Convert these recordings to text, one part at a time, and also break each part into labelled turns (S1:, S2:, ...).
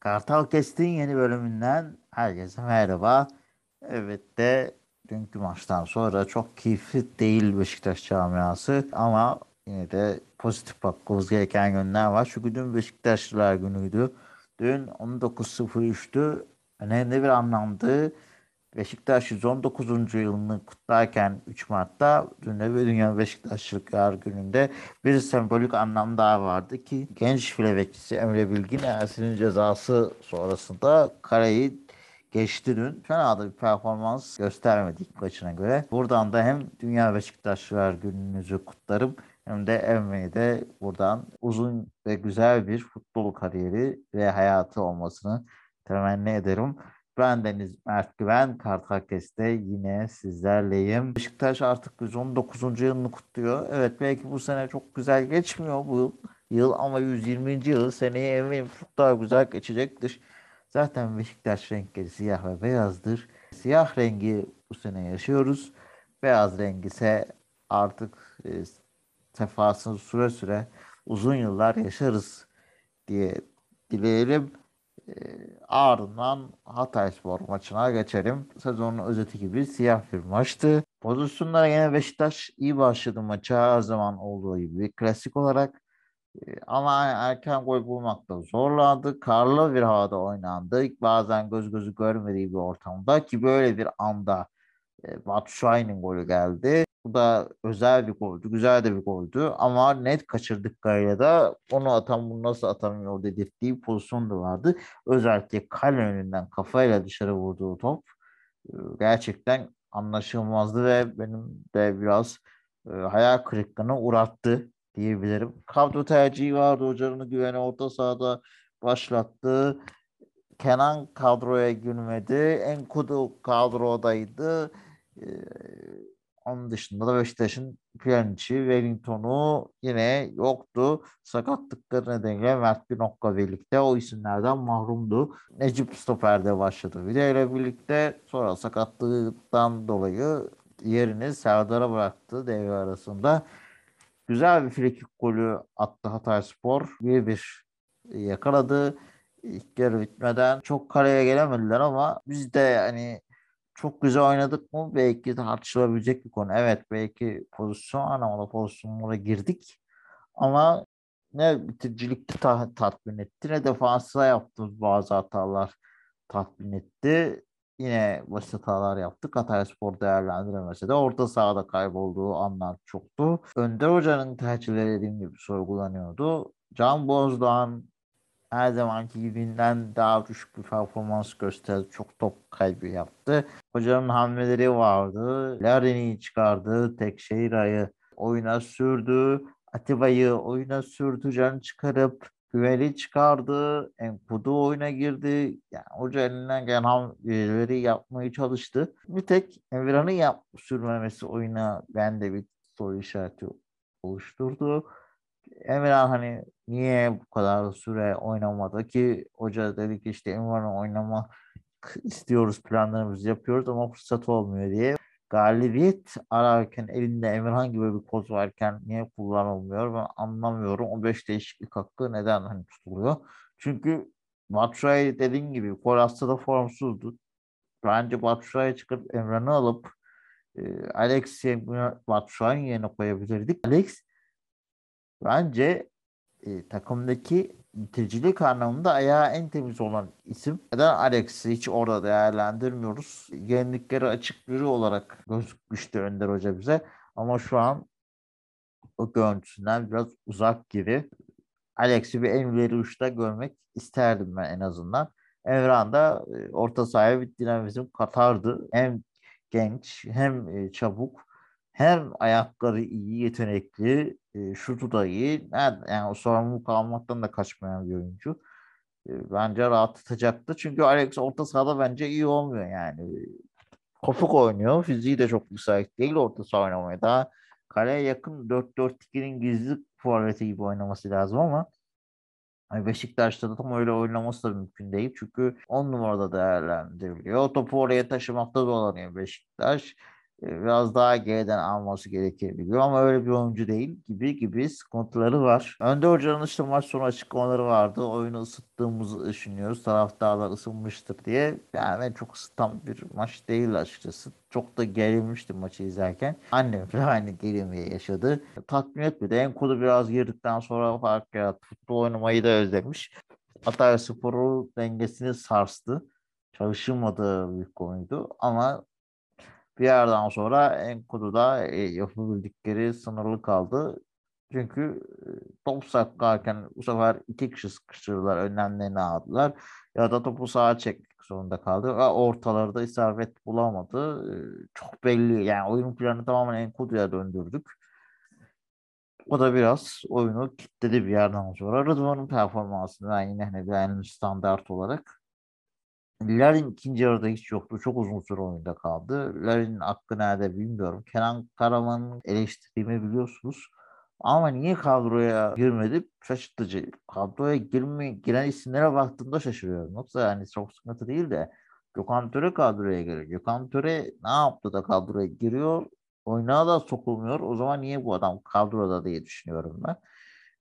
S1: Kartal Kest'in yeni bölümünden herkese merhaba. Evet de dünkü maçtan sonra çok keyifli değil Beşiktaş camiası ama yine de pozitif bakmamız gereken yönler var. Çünkü dün Beşiktaşlılar günüydü. Dün 19.03'tü. Önemli bir anlamdı. Beşiktaş 119. yılını kutlarken 3 Mart'ta dün de Dünya Beşiktaşlıklar gününde bir sembolik anlam daha vardı ki genç file bekçisi Emre Bilgin Ersin'in cezası sonrasında kareyi geçti dün. Fena da bir performans göstermedi ilk maçına göre. Buradan da hem Dünya Beşiktaşlılar gününüzü kutlarım hem de Emre'ye de buradan uzun ve güzel bir futbol kariyeri ve hayatı olmasını temenni ederim. Ben Deniz Mert Güven, Kartakes'te yine sizlerleyim. Beşiktaş artık 119. yılını kutluyor. Evet belki bu sene çok güzel geçmiyor bu yıl ama 120. yıl seneye eminim çok daha güzel geçecektir. Zaten Beşiktaş renkleri siyah ve beyazdır. Siyah rengi bu sene yaşıyoruz. Beyaz rengi ise artık e, sefasını süre süre uzun yıllar yaşarız diye dileyelim. E, ardından Hatayspor maçına geçelim. Sezonun özeti gibi siyah bir maçtı. Pozisyonlara yine Beşiktaş iyi başladı maça her zaman olduğu gibi. Klasik olarak e, ama erken gol bulmakta zorlandı. Karlı bir havada oynandı. Bazen göz gözü görmediği bir ortamda ki böyle bir anda e, Batu Şahin'in golü geldi. Bu da özel bir goldü. Güzel de bir goldü. Ama net kaçırdık da onu atan bunu nasıl atamıyor dedirttiği pozisyon da vardı. Özellikle kale önünden kafayla dışarı vurduğu top e, gerçekten anlaşılmazdı ve benim de biraz e, hayal kırıklığına uğrattı diyebilirim. Kadro tercihi vardı. Hocanın güveni orta sahada başlattı. Kenan kadroya girmedi. Enkudu kadrodaydı. Ee, onun dışında da Beşiktaş'ın Pjanic'i, Wellington'u yine yoktu. Sakatlıkları nedeniyle Mert Günok'la birlikte o isimlerden mahrumdu. Necip Stoper'de başladı. İle birlikte sonra sakatlığından dolayı yerini Serdar'a bıraktı devre arasında. Güzel bir frikik golü attı Hatay Spor. 1-1 yakaladı. İlk yarı bitmeden çok kareye gelemediler ama biz de hani çok güzel oynadık mı belki tartışılabilecek bir konu. Evet belki pozisyon anlamında pozisyonlara girdik ama ne bitiricilikte ta- tatmin etti ne defansa yaptığımız bazı hatalar tatmin etti. Yine basit hatalar yaptık. Hatayspor değerlendiremese de orta sahada kaybolduğu anlar çoktu. Önder Hoca'nın tercihleri dediğim gibi sorgulanıyordu. Can Bozdoğan her zamanki gibinden daha düşük bir performans gösterdi. Çok top kaybı yaptı. Hocanın hamleleri vardı. Larin'i çıkardı. Tekşehira'yı oyuna sürdü. Atiba'yı oyuna sürdü. Can çıkarıp Güveli çıkardı. Enkudu oyuna girdi. Yani hoca elinden gelen hamleleri yapmaya çalıştı. Bir tek Emirhan'ın yap sürmemesi oyuna bende bir soru işareti oluşturdu. Emirhan hani niye bu kadar süre oynamadı ki hoca dedi ki işte Emirhan'ın oynama istiyoruz planlarımızı yapıyoruz ama fırsat olmuyor diye galibiyet ararken elinde Emirhan gibi bir koz varken niye kullanılmıyor ben anlamıyorum. O 5 değişiklik hakkı neden hani tutuluyor? Çünkü Batshuayi dediğim gibi Kolas'ta da formsuzdu. Bence Batshuayi çıkıp Emran'ı alıp e, Alex'i Batshuayi'nin yerine koyabilirdik. Alex bence e, takımdaki bitiricilik anlamında ayağı en temiz olan isim. Neden Alex'i hiç orada değerlendirmiyoruz? Yenilikleri açık biri olarak gözükmüştü Önder Hoca bize. Ama şu an o görüntüsünden biraz uzak gibi. Alex'i bir en ileri uçta görmek isterdim ben en azından. Evran da e, orta sahaya bir dinamizm katardı. Hem genç hem e, çabuk hem ayakları iyi, yetenekli, e, şutu da iyi. Yani o sorumluluk almaktan da kaçmayan bir oyuncu. E, bence rahatlatacaktı. Çünkü Alex orta sahada bence iyi olmuyor yani. Kopuk oynuyor. Fiziği de çok müsait değil orta saha oynamaya. Daha kaleye yakın 4-4-2'nin gizli forveti gibi oynaması lazım ama Beşiktaş'ta da tam öyle oynaması da mümkün değil. Çünkü 10 numarada değerlendiriliyor. Topu oraya taşımakta dolanıyor Beşiktaş. E, biraz daha geriden alması gerekebiliyor ama öyle bir oyuncu değil gibi gibi sıkıntıları var. Önde Hoca'nın işte maç sonu açıklamaları vardı. Oyunu ısıttığımızı düşünüyoruz. Taraftarlar ısınmıştır diye. Yani çok ısıtan bir maç değil açıkçası. Çok da gerilmiştim maçı izlerken. Annem de aynı gerilmeyi yaşadı. Tatmin etmedi. En kolu biraz girdikten sonra fark yarattı. Futbol oynamayı da özlemiş. Hatay Sporu dengesini sarstı. Çalışılmadığı bir konuydu ama bir yerden sonra Enkudu'da e, yapabildikleri sınırlı kaldı. Çünkü e, top saklarken bu sefer iki kişi sıkıştırdılar, önlemlerini aldılar. Ya da topu sağa çekmek zorunda kaldı. Ve ortaları da isabet bulamadı. E, çok belli. Yani oyun planı tamamen Enkudu'ya döndürdük. O da biraz oyunu kilitledi bir yerden sonra. Rıdvan'ın performansını ben yine hani beğendim standart olarak. Larin ikinci yarıda hiç yoktu. Çok uzun süre oyunda kaldı. Larin'in hakkı nerede bilmiyorum. Kenan Karaman'ın eleştirdiğimi biliyorsunuz. Ama niye kadroya girmedi? Şaşırtıcı. Kadroya girme, giren isimlere baktığımda şaşırıyorum. Yoksa yani çok sıkıntı değil de Gökhan Töre kadroya giriyor. Gökhan Töre ne yaptı da kadroya giriyor? Oyuna da sokulmuyor. O zaman niye bu adam kadroda diye düşünüyorum ben.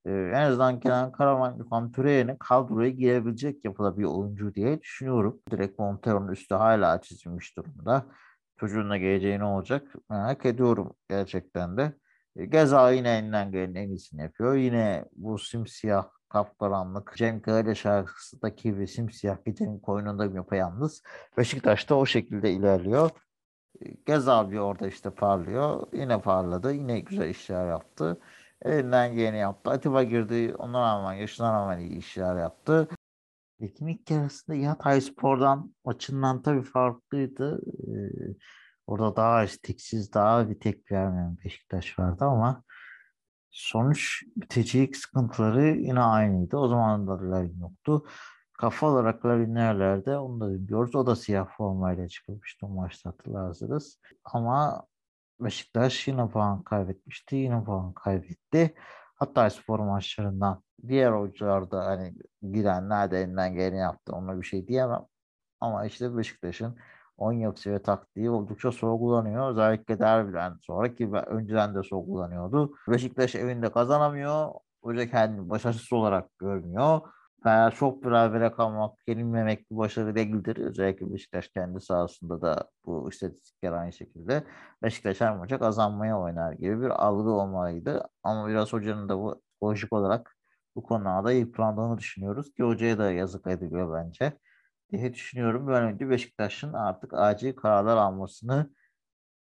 S1: Ee, en azından Kenan Karaman, Gökhan Töre'nin kadroya girebilecek yapıda bir oyuncu diye düşünüyorum. Direkt Montero'nun üstü hala çizilmiş durumda. Çocuğun da geleceği ne olacak merak ediyorum gerçekten de. E, Geza yine elinden gelenin en iyisini yapıyor. Yine bu simsiyah kapkaranlık Cem Karaca şarkısındaki gibi simsiyah gecenin koynunda yapayalnız. Beşiktaş'ta o şekilde ilerliyor. E, Geza bir orada işte parlıyor. Yine parladı. Yine güzel işler yaptı. Elinden geleni yaptı. Atiba girdi. Ona rağmen yaşına rağmen iyi işler yaptı. Ligin ilk yarısında Hatay Spor'dan maçından tabii farklıydı. Ee, orada daha isteksiz, daha bir tek vermeyen Beşiktaş vardı ama sonuç bitecek sıkıntıları yine aynıydı. O zaman da Larin yoktu. Kafa olarak Larin nerelerde onu da biliyoruz. O da siyah formayla çıkmıştı o maçta hatırlarsınız. Ama Beşiktaş yine puan kaybetmişti. Yine puan kaybetti. Hatta spor maçlarından diğer oyuncular da hani girenler de elinden geleni yaptı. Ona bir şey diyemem. Ama işte Beşiktaş'ın oyun ve taktiği oldukça sorgulanıyor. Özellikle derbiden sonra ki önceden de sorgulanıyordu. Beşiktaş evinde kazanamıyor. Hoca kendini başarısız olarak görmüyor veya çok berabere kalmak, yenilmemek bir başarı değildir. Özellikle Beşiktaş kendi sahasında da bu istatistikler aynı şekilde. Beşiktaş her maça kazanmaya oynar gibi bir algı olmalıydı. Ama biraz hocanın da bu lojik olarak bu konuda yıprandığını düşünüyoruz ki hocaya da yazık ediliyor bence diye düşünüyorum. Ben önce Beşiktaş'ın artık acil kararlar almasını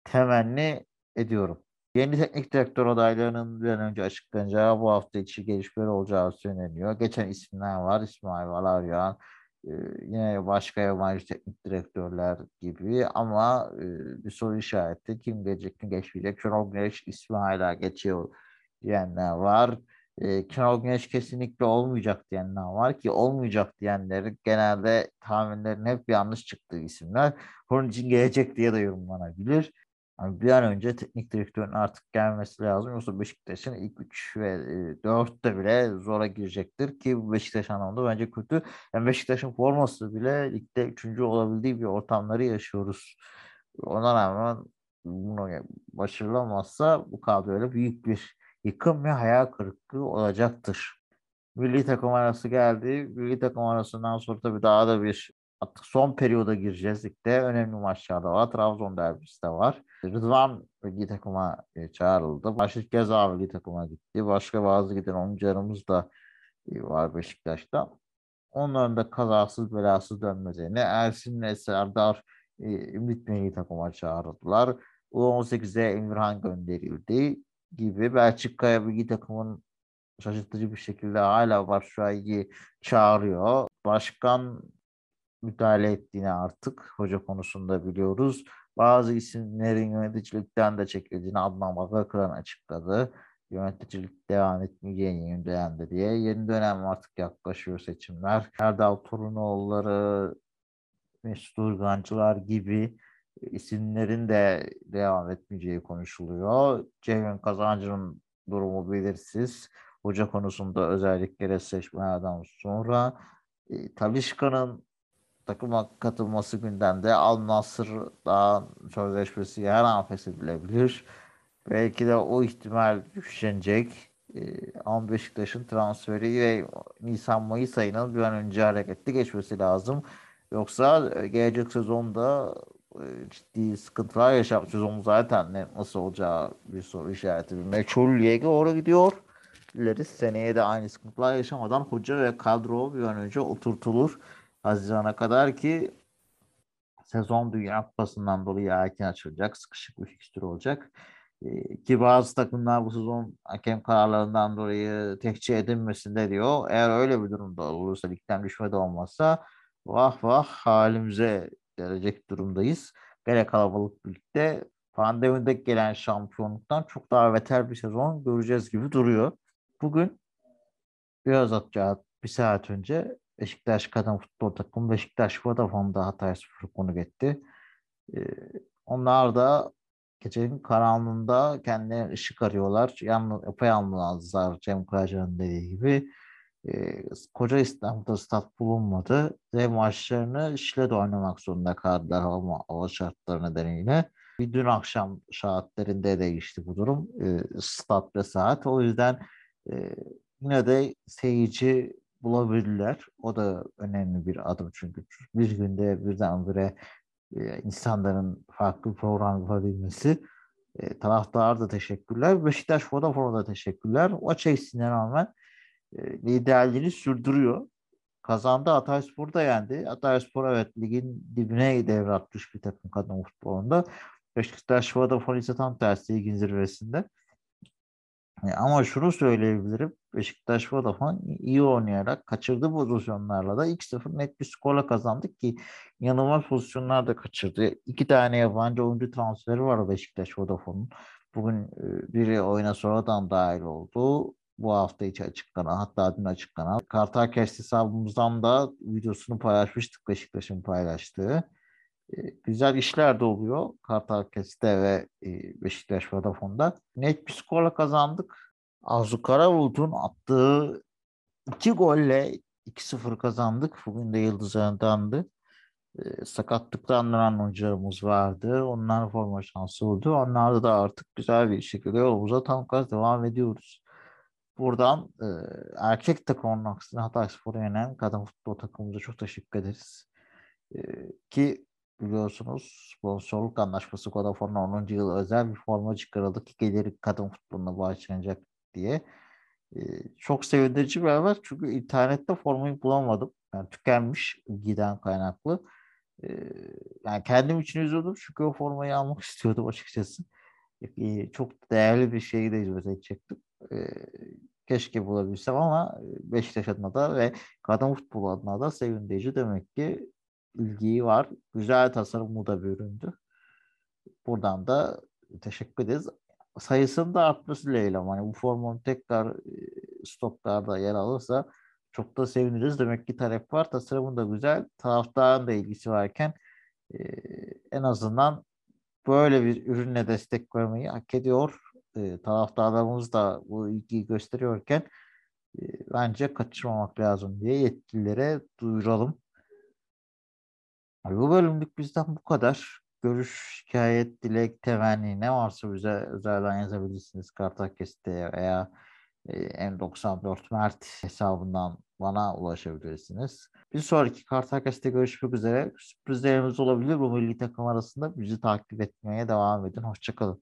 S1: temenni ediyorum. Yeni teknik direktör adaylarının bir an önce açıklanacağı bu hafta içi gelişmeler olacağı söyleniyor. Geçen isimler var. İsmail Valaryan, e, yine başka yabancı teknik direktörler gibi ama e, bir soru işareti kim gelecek kim geçmeyecek. Şenol Güneş ismi hala geçiyor diyenler var. E, Şenol Güneş kesinlikle olmayacak diyenler var ki olmayacak diyenleri genelde tahminlerin hep yanlış çıktığı isimler. Onun için gelecek diye de yorumlanabilir. Yani bir an önce teknik direktörün artık gelmesi lazım. Yoksa Beşiktaş'ın ilk 3 ve e, 4'te bile zora girecektir ki bu Beşiktaş anlamında bence kötü. Yani Beşiktaş'ın forması bile ligde 3. olabildiği bir ortamları yaşıyoruz. Ona rağmen bunu başarılamazsa bu kadroyla büyük bir yıkım ve hayal kırıklığı olacaktır. Milli takım arası geldi. Milli takım arasından sonra tabii daha da bir son periyoda gireceğiz. Ligde önemli maçlar da var. Trabzon derbisi de var. Rıdvan milli takıma e, çağrıldı. Başlık Geza milli takıma gitti. Başka bazı giden oyuncularımız da e, var Beşiktaş'ta. Onların da kazasız belasız dönmeyeceğini Ersin'le Serdar e, Ümit milli takıma çağrıldılar. U18'e Emirhan gönderildi gibi Belçika'ya milli takımın şaşırtıcı bir şekilde hala Başşuay'ı çağırıyor. Başkan müdahale ettiğini artık hoca konusunda biliyoruz. Bazı isimlerin yöneticilikten de çekildiğini Adnan Bakırkıran açıkladı. Yöneticilik devam etmeyeceğini yeni dönemde diye. Yeni dönem artık yaklaşıyor seçimler. Erdal Torunoğulları, Mesut Urgancılar gibi isimlerin de devam etmeyeceği konuşuluyor. Ceyhun Kazancı'nın durumu belirsiz. Hoca konusunda özellikle seçmelerden sonra e, Talişka'nın takıma katılması gündemde. Al Nassr'dan sözleşmesi her an feshedilebilir. Belki de o ihtimal düşünecek. Ee, ama Beşiktaş'ın transferi ve Nisan-Mayıs ayının bir an önce hareketli geçmesi lazım. Yoksa e, gelecek sezonda e, ciddi sıkıntılar yaşamak sezon zaten ne, nasıl olacağı bir soru işareti. Bir meçhul lige doğru gidiyor. Dileriz seneye de aynı sıkıntılar yaşamadan hoca ve kadro bir an önce oturtulur. Haziran'a kadar ki sezon Dünya Kupası'ndan dolayı erken açılacak. Sıkışık bir fikstür olacak. Ee, ki bazı takımlar bu sezon hakem kararlarından dolayı tekçi edilmesinde diyor. Eğer öyle bir durumda olursa ligden düşme de olmazsa vah vah halimize gelecek durumdayız. Gene kalabalık birlikte pandemide gelen şampiyonluktan çok daha beter bir sezon göreceğiz gibi duruyor. Bugün biraz atacağı bir saat önce Beşiktaş Kadın Futbol Takımı Beşiktaş Vodafone'da Hatay Spor konuk etti. Ee, onlar da gecenin karanlığında kendilerine ışık arıyorlar. Yalnız, yapayalnızlar Cem Karacan'ın dediği gibi. Ee, koca İstanbul'da stat bulunmadı ve maçlarını Şile'de oynamak zorunda kaldılar hava, hava şartları nedeniyle. Bir dün akşam saatlerinde değişti bu durum. Ee, stat ve saat. O yüzden e, yine de seyirci bulabilirler. O da önemli bir adım çünkü bir günde birdenbire e, insanların farklı program yapabilmesi. E, taraftara da teşekkürler. Beşiktaş Vodafone'a da teşekkürler. O eksiğine rağmen e, liderliğini sürdürüyor. Kazandı Hatayspor da yendi. Hatayspor evet ligin dibine devratmış bir takım kadın futbolunda. Beşiktaş Vodafone ise tam tersi ligin zirvesinde. E, ama şunu söyleyebilirim. Beşiktaş Vodafone iyi oynayarak kaçırdığı pozisyonlarla da 2-0 net bir skorla kazandık ki yanılmaz pozisyonlar da kaçırdı. İki tane yabancı oyuncu transferi var Beşiktaş Vodafone'un. Bugün e, biri oyuna sonradan dahil oldu. Bu hafta içi açıklanan hatta dün açıklanan. Kartal Cash hesabımızdan da videosunu paylaşmıştık Beşiktaş'ın paylaştığı. E, güzel işler de oluyor Kartal Kes'te ve e, Beşiktaş Vodafone'da. Net bir skorla kazandık. Arzu Karabulut'un attığı iki golle 2-0 kazandık. Bugün de Yıldız Önden'di. E, sakatlıktan dönen oyuncularımız vardı. Onlar forma şansı oldu. Onlarda da artık güzel bir şekilde yolumuza tam gaz devam ediyoruz. Buradan e, erkek takımının aksine Hatay Spor'a yenen kadın futbol takımımıza çok teşekkür ederiz. E, ki biliyorsunuz sponsorluk anlaşması Vodafone'un 10. yıl özel bir forma çıkarıldı ki geliri kadın futboluna bağışlanacak diye. Ee, çok sevindirici bir haber çünkü internette formayı bulamadım. Yani tükenmiş giden kaynaklı. Ee, yani kendim için üzüldüm çünkü o formayı almak istiyordum açıkçası. Ee, çok değerli bir şeyi de hizmet edecektim. Ee, keşke bulabilsem ama Beşiktaş adına da ve kadın futbol adına da sevindirici demek ki ilgiyi var. Güzel tasarımlı da bir üründü. Buradan da teşekkür ederiz. Sayısının da artması dileğiyle yani bu formun tekrar stoklarda yer alırsa çok da seviniriz. Demek ki talep var. Tasarımın da güzel. Taraftarın da ilgisi varken e, en azından böyle bir ürünle destek vermeyi hak ediyor. E, taraftarlarımız da bu ilgiyi gösteriyorken e, bence kaçırmamak lazım diye yetkililere duyuralım. Bu bölümlük bizden bu kadar. Görüş, şikayet, dilek, temenni ne varsa bize özelden yazabilirsiniz. Kartakes'te veya M94 Mert hesabından bana ulaşabilirsiniz. Bir sonraki Kartakes'te görüşmek üzere. Sürprizlerimiz olabilir bu milli takım arasında. Bizi takip etmeye devam edin. Hoşçakalın.